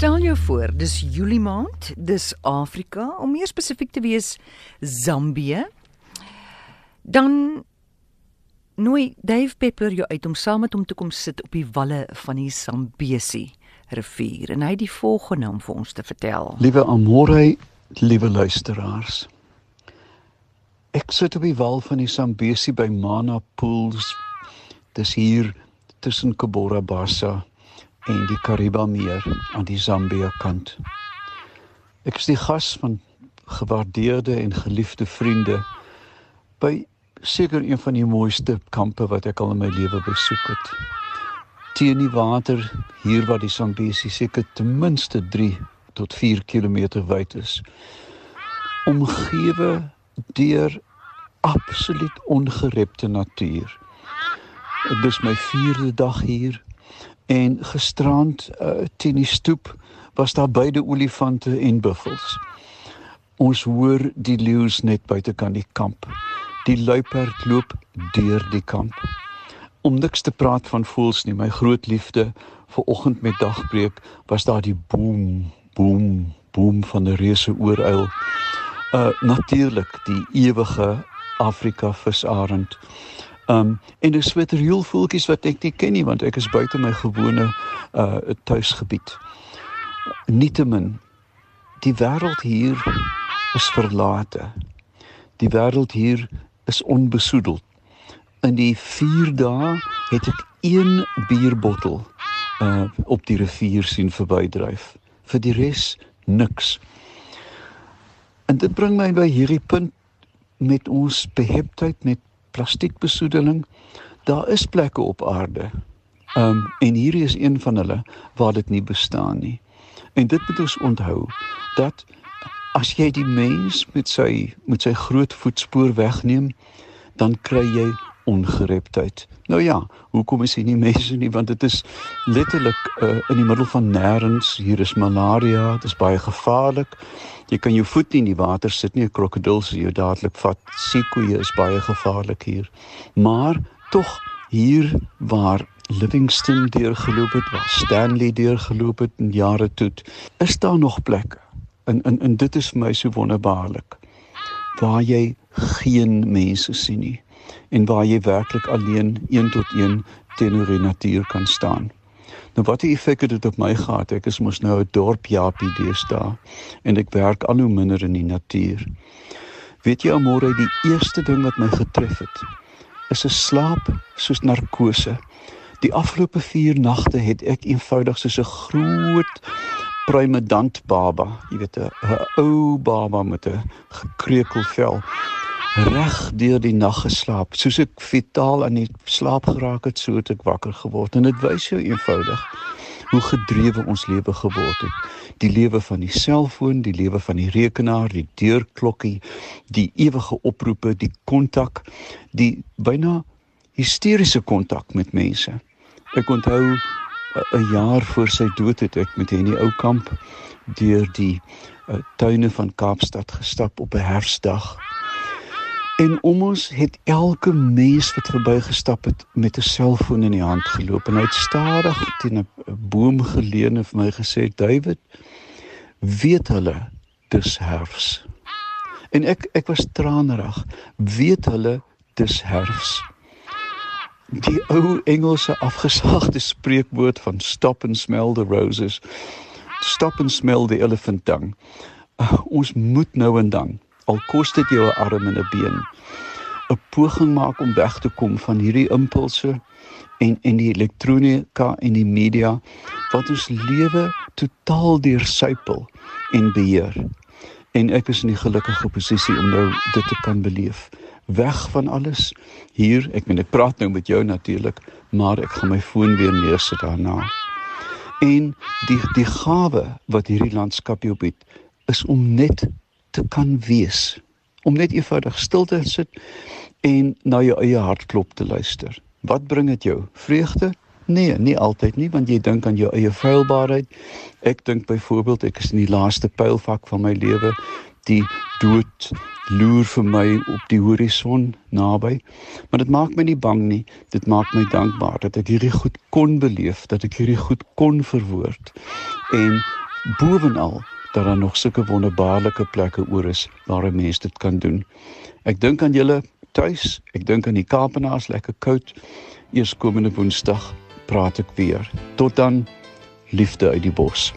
Stel jou voor, dis Julie maand, dis Afrika, om meer spesifiek te wees Zambië. Dan nooi Dave Peppler jou uit om saam met hom te kom sit op die walle van die Zambesi rivier en hy het die volgende om vir ons te vertel. Liewe Amore, liewe luisteraars. Ek sit op die wal van die Zambesi by Mana Pools. Dis hier tussen Kobora Bassa en die Kariba meer aan die Zambia kant. Ek is die gas van gewaardeerde en geliefde vriende by seker een van die mooiste kampe wat ek al in my lewe besoek het. Teen die water hier waar die Zambesi seker ten minste 3 tot 4 km wyd is. Omgewe deur absoluut ongerepte natuur. Dit is my 4de dag hier en gisterand uh, teen die stoep was daar beide olifante en buffels. Ons hoor die leeu's net buitekant die kamp. Die luiperd loop deur die kamp. Om niks te praat van voels nie, my groot liefde vir oggend met dagbreek was daar die boom, boom, boom van 'n reuse ooruil. Uh natuurlik die ewige Afrika visarend. Um en dis sweterhiel voeltjies wat ek nie ken nie want ek is buite my gewone uh tuisgebied. Nietemin die wêreld hier is verlate. Die wêreld hier is onbesoedeld. In die 4 dae het ek een bierbottel uh op die rivier sien verbydryf. Vir die res niks. En dit bring my by hierdie punt met ons beheptheid met plastiekbesoedeling. Daar is plekke op aarde. Um en hierdie is een van hulle waar dit nie bestaan nie. En dit moet ons onthou dat as jy die mens met sy met sy groot voetspoor wegneem, dan kry jy ongereptheid. Nou ja, hoekom is hier nie mense nie want dit is letterlik uh, in die middel van nêrens. Hier is malaria, dit is baie gevaarlik. Jy kan jou voet nie in die water sit nie, 'n krokodil sal jou dadelik vat. Seekoeie is baie gevaarlik hier. Maar tog hier waar Livingston deurgeloop het, waar Stanley deurgeloop het in jare toe, is daar nog plekke. En en en dit is vir my so wonderbaarlik. Waar jy geen mense sien nie en waar jy werklik alleen een tot een teenoor die natuur kan staan. Nou wat die effek het dit op my gehad? Ek is mos nou 'n dorp Japie deesdae en ek werk al hoe minder in die natuur. Weet jy almore die eerste ding wat my getref het is 'n slaap soos narkose. Die afgelope 4 nagte het ek eenvoudig soos 'n groot pruimedant baba, jy weet 'n ou baba met 'n gekreukel vel reg deur die nag geslaap. Soos ek vitaal aan die slaap geraak het, so het ek wakker geword en dit wys jou eenvoudig hoe gedrewe ons lewe geword het. Die lewe van die selfoon, die lewe van die rekenaar, die deurklokkie, die ewige oproepe, die kontak, die byna hysteriese kontak met mense. Ek onthou eh, 'n jaar voor sy dood het ek met Henny Oukamp deur die uh, tuine van Kaapstad gestap op 'n herfsdag En om ons het elke mens wat verbygestap het met 'n selfoon in die hand geloop en hy het stadig teen 'n boom geleun en vir my gesê David weet hulle dis herfs. En ek ek was tranerig. Weet hulle dis herfs. Die ou Engelse afgesaagde spreekwoord van stop and smell the roses. Stop and smell the elephant dung. Uh, ons moet nou en dan al kos dit jou 'n arm en 'n been. 'n poging maak om weg te kom van hierdie impulse en en die elektronika en die media wat ons lewe totaal deursuipel en beheer. En ek is in die gelukkige posisie om nou dit te kan beleef. Weg van alles. Hier ek meen ek praat nou met jou natuurlik maar ek gaan my foon weer neersit daarna. En die die gawe wat hierdie landskap jou bied is om net te kan wees om net eenvoudig stil te sit en na jou eie hartklop te luister. Wat bring dit jou? Vreugde? Nee, nie altyd nie, want jy dink aan jou eie feilbaarheid. Ek dink byvoorbeeld ek is in die laaste pylvak van my lewe. Die dood loer vir my op die horison naby. Maar dit maak my nie bang nie. Dit maak my dankbaar dat ek hierdie goed kon beleef, dat ek hierdie goed kon verwoord. En bovenal dat daar nog sulke wonderbaarlike plekke oor is waar 'n mens dit kan doen. Ek dink aan julle tuis, ek dink aan die Kaapenaars lekker koud. Eers komende Woensdag praat ek weer. Tot dan, liefde uit die bos.